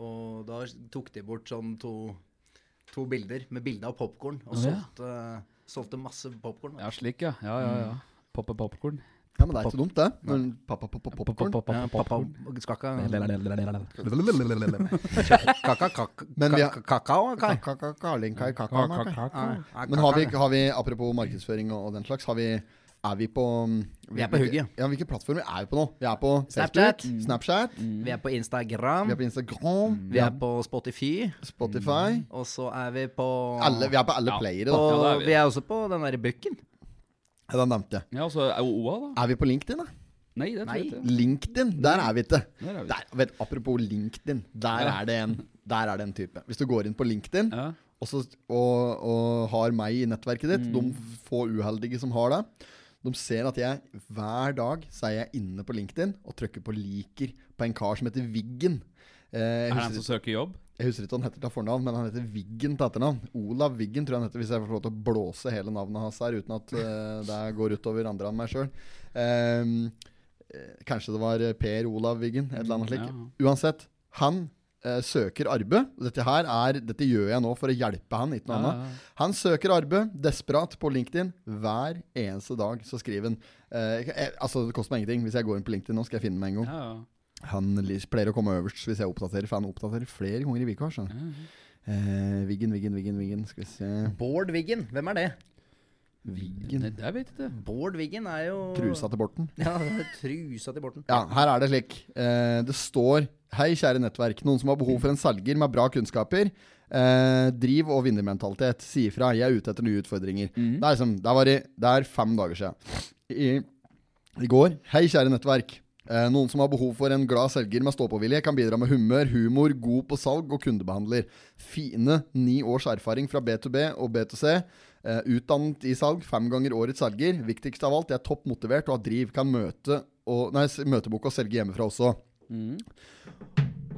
og da tok de bort sånn to, to bilder med bilde av popkorn. Og solgte, solgte masse popkorn. Ja, slik, ja. Ja, ja, ja. Poppe popkorn. Ja, men det er ikke dumt, det. Når pappa popkorn. Ja, pappa skakka Ja, Kaka, kaka, Men vi har- kaka, kakao, kai. Kakalinkai, Kaka, kakalinkai. kaka. Ah, Men har vi, apropos markedsføring og, og den slags, har vi er vi på Vi er på hugget. Ja, Hvilke plattformer er vi på nå? Vi er på Snapchat. Snapchat. Snapchat. Vi er på Instagram. Vi er på Instagram. Vi er på Spotify. Spotify. Og så er vi på Alle, vi er på alle Ja. playere, på, da. Ja, det er vi. vi er også på den derre booken. Ja, den nevnte jeg. Ja, og så er OA, da. Er vi på LinkedIn, da? Nei, det tror jeg ikke. LinkedIn, der er vi ikke. Der er vi. Der, vet, apropos LinkedIn, der Ja. er, det en, der er det en type. Hvis du går inn på LinkedIn Ja. og, så, og, og har meg i nettverket ditt, Mm. de få uheldige som har det, de ser at jeg hver dag så er jeg inne på LinkedIn og trykker på liker på en kar som heter Viggen. Eh, jeg, Er det husker, en som søker jobb? Jeg husker ikke hva han heter til fornavn, men han heter Viggen til etternavn. Olav Viggen tror jeg han heter, hvis jeg får lov til å blåse hele navnet hans her uten at uh, det går utover andre enn meg sjøl. kanskje det var eh, Per Olav Viggen, et eller annet slikt. Ja. Uansett, han uh, søker arbeid. Dette her er Dette gjør jeg nå for å hjelpe han, ikke noe Ja, annet. Han søker arbeid, desperat, på LinkedIn. Hver eneste dag så skriver han uh, jeg, Altså, det koster meg ingenting. Hvis jeg går inn på LinkedIn nå, skal jeg finne meg en gang. Ja, ja. Han pleier å komme øverst hvis jeg oppdaterer, for han oppdaterer flere ganger i uka. Mm. Eh, Viggen, Viggen, Viggen, Viggen. Skal vi se Bård Viggen, hvem er det? Viggen Nei, det vet jeg ikke. Bård Viggen er jo Trusa til Borten. Ja, trusa til Borten. Ja, her er det slik. Eh, det står Hei, kjære nettverk. Noen som har behov for en selger med bra kunnskaper. Eh, driv og vinnermentalitet. Si ifra. Jeg er ute etter nye utfordringer. Det er liksom, det, var i, det er fem dager siden. I, I går Hei, kjære nettverk. Eh, noen som har behov for en glad selger med stå-på-vilje, kan bidra med humør, humor, god på salg og kundebehandler. Fine ni års erfaring fra B2B og B2C. Eh, utdannet i salg, fem ganger årets selger. Viktigst av alt, jeg er topp motivert og har driv. Kan møte og, nei, møtebok og selge hjemmefra også.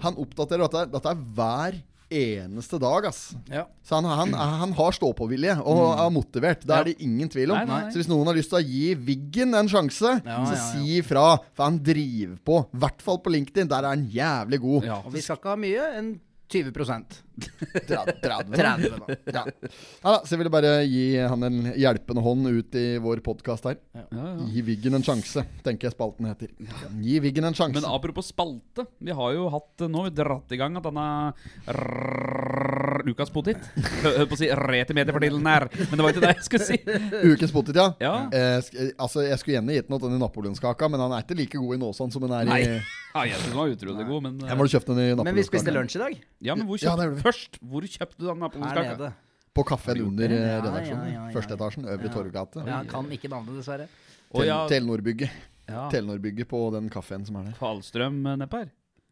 Han oppdaterer dette, dette er hver eneste dag, ass. Ja. Så han, han, han har stå-på-vilje og er motivert. Det er det ingen tvil om. Nei, nei, nei. Så hvis noen har lyst til å gi Wiggen en sjanse, Ja, så ja, si ifra. For han driver på. I hvert fall på LinkedIn. Der er han jævlig god. Og vi skal ikke ha mye, en 20 30, 30, 30 da. Ja. Ja, da, så jeg ville bare gi han en hjelpende hånd ut i vår podkast her. Ja, ja. Gi Wiggen en sjanse, tenker jeg spalten heter. Gi Wiggen en sjanse. Men apropos spalte. Vi har jo hatt Nå har vi dratt i gang at denne rrrr, Lukas Potit Hører på å si rett i mediet for tiden her, men det var ikke det jeg skulle si. Ukens potet, ja. Ja. Eh, sk altså, jeg skulle gjerne gitt den til den i napoleonskaka, men han er ikke like god i Nåsan som han er i Nei. Ja, jeg synes den var utrolig god, men Jeg må kjøpt den i Men vi spiste lunsj i dag. Ja, men hvor kjøpte ja. Først, hvor kjøpte du den napoleonskaka? På kaffen under Ja, redaksjonen. ja, ja, ja. Første etasjen, Øvre Torggate. Ja, kan ikke navnet, dessverre. Ja, Telenor-bygget. ja. Telenor-bygget på den kaffen som er der. Fallstrøm eh, nedpå her.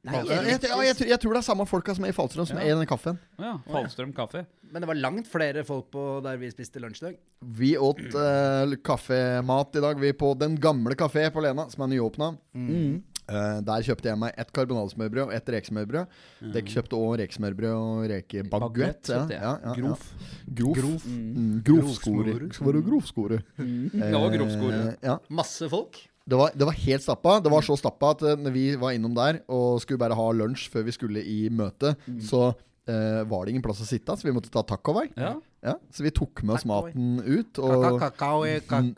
Nei, jeg, jeg, jeg, tror- jeg tror det er samme folka som er i Falstrøm, som er i den kaffen. Ja, Falstrøm kaffe. Men det var langt flere folk på der vi spiste lunsj i dag. Vi åt uh, kaffemat i dag, vi på Den gamle kafé på Lena, som er nyåpna. Eh, der kjøpte jeg meg ett karbonadesmørbrød og ett rekesmørbrød. Dere kjøpte òg rekesmørbrød og rekebaguett. Ja, ja, ja, Grof. Grof. Grof. Mm, Grovskore. Skal være grovskore. Det ja, grovskore. Eh, ja. Masse folk. Det var, det var helt stappa. Det var så stappa at eh, når vi var innom der og skulle bare ha lunsj før vi skulle i møte, så uh, var det ingen plass å sitte, så vi måtte ta takeaway. Ja. Ja, så vi tok med oss maten ut og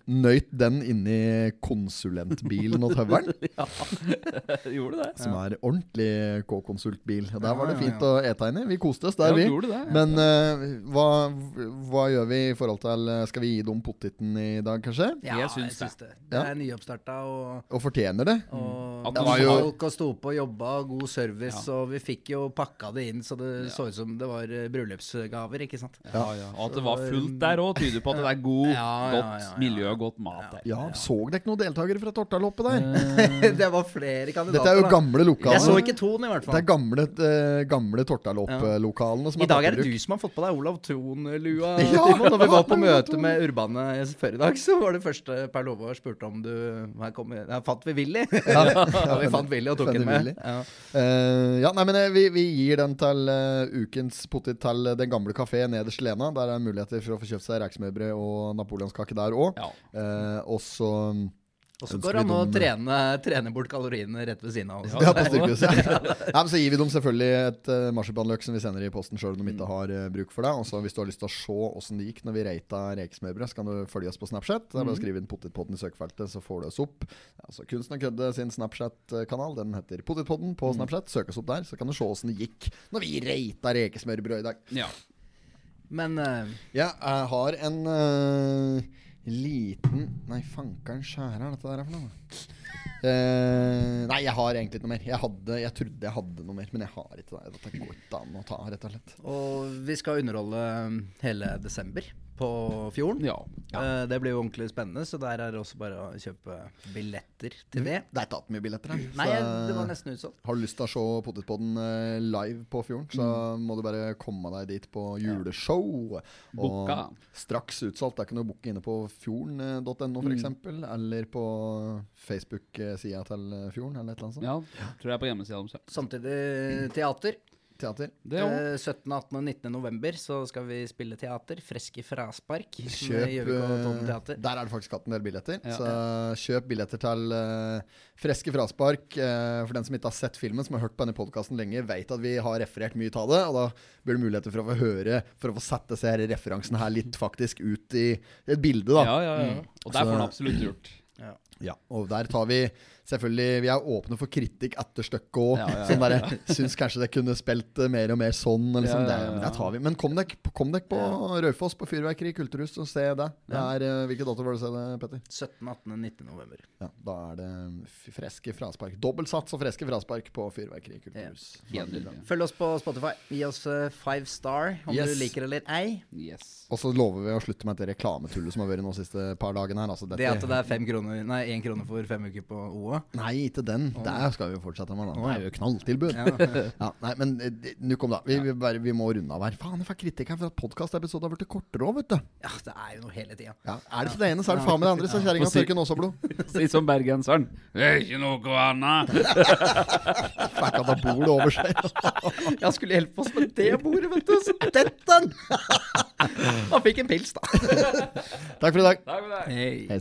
nøyt den inni konsulentbilen og tøveren. Gjorde det. Som er ordentlig K-konsultbil. Der var det Ja, ja, fint å ete inni. Vi koste oss der, vi. Men uh, hva, hva gjør vi i forhold til eh, Skal vi gi dem poteten i dag, kanskje? Ja, Jeg syns det. Det er nyoppstarta, og, Og fortjener det? og At det var jo- folk og sto på og jobba, god service, og vi fikk jo pakka det inn så det så ut som det var eh, bryllupsgaver, ikke sant. Ja, ja. Og at det var fullt der òg, tyder på at det er god, Ja, ja, godt ja, ja. miljø og godt mat der. Ja, Så dere ikke noen deltakere fra Tortaloppet der? det var flere kandidater. Dette er jo gamle lokaler. Jeg så ikke Ton, i hvert fall. Det er gamle, eh, gamle Tortalopp-lokalene I dag er det du som har fått på deg Olav Ton, Lua. Ja, Timon. Når vi var på møte med Urbane før i dag, så var det første Per Love spurte om du Her kom, Her fant vi Willy. Ja, vi fant Willy og tok den med. Ja. Uh, ja, nei, men eh, vi, vi gir den til uh, ukens potet til Den gamle kafé nederst i Lena. Der er muligheter for å få kjøpt seg rekesmørbrød og napoleonskake der òg. Ja. og så Og så går det an å trene, trene bort kaloriene rett ved siden av. Også. Ja, på styrkehuset. ja, men så gir vi dem selvfølgelig et uh, marsipanløk som vi sender i posten sjøl om de ikke har uh, bruk for det. Og så hvis du har lyst til å se åssen det gikk når vi reita rekesmørbrød, så kan du følge oss på Snapchat. Det er bare å skrive inn Potetpodden i søkefeltet, så får du oss opp. Altså Kunsten og kødde sin Snapchat-kanal. Den heter Potetpodden på Snapchat. Søk oss opp der, så kan du se åssen det gikk når vi reita rekesmørbrød i dag. Ja. Men uh, Ja, jeg har en uh, liten Nei, fankeren skjære er dette der er for noe? Eh, nei, jeg har egentlig ikke noe mer. Jeg, hadde, jeg trodde jeg hadde noe mer, men jeg har ikke det. Dette går ikke an å ta, rett og slett. Og vi skal underholde hele desember på Fjorden. Ja. Eh, det blir jo ordentlig spennende, så der er det også bare å kjøpe billetter til det. Det er ikke hatt mye billetter her. Nei, det var nesten utsolgt. Har du lyst til å se Potetpodden eh, live på Fjorden, så må du bare komme deg dit på juleshow. Og Booka. straks utsolgt. Det er ikke noe å booke inne på fjorden.no f.eks. eksempel Eller på Facebook-sida til eh, Fjorden, eller et eller annet sånt. ja. Tror jeg er på hjemmesida deres. Samtidig teater. teater. Det òg. jo 17., 18. og 19. november så skal vi spille teater. Freske fraspark. Kjøp er eh. Der er det faktisk hatt en del billetter. Ja. Så kjøp billetter til uh, Freske fraspark. Uh, for den som ikke har sett filmen, som har hørt på denne podkasten lenge, vet at vi har referert mye av det. Og da blir det muligheter for å få høre, for å få sette disse her referansene her litt faktisk ut i et bilde, da. Ja, ja, ja. Og der får han absolutt gjort. Ja, og der tar vi selvfølgelig Vi er åpne for kritikk etter stykket òg. Ja, ja, ja. Sånn der, Syns kanskje det kunne spilt eh, mer og mer sånn. og Liksom, Ja, ja, ja. Det, det tar vi. Men kom dere på Raufoss, på Fyrverkeri kulturhus, og se det. det er, eh, hvilke dato var det du det, Petter? 17., 18., og 19. november. Ja, da er det freske fraspark. Dobbeltsats og freske fraspark på Fyrverkeri kulturhus. Følg oss på Spotify. Gi oss eh, five star om Yes. du liker det eller ei. Yes. Og så lover vi å slutte med det reklametullet som har vært nå de siste par dagene her. Altså, Det at det er fem kroner Nei, én krone for fem uker på OA. Nei, ikke den. Der skal vi jo fortsette med. den. Det er jo knalltilbud. Ja. Ja, nei, men eh, det- nå kom da. Vi, vi, bare, vi må runde av her. Faen, jeg får kritikk her for at podkastepisoden har blitt kortere òg, vet du. ja, det er jo noe hele tida. Ja, er det ikke det ene, så er det faen meg det andre. Så kjerringa tørker nåsablod. Si som bergenseren. Det er ikke noe annet. Fikk han da bordet over seg. Jeg skulle hjelpe oss med det bordet, vet du. Så dette den! Han fikk en pils, da. Takk for i dag. Takk for det. Hei. Hei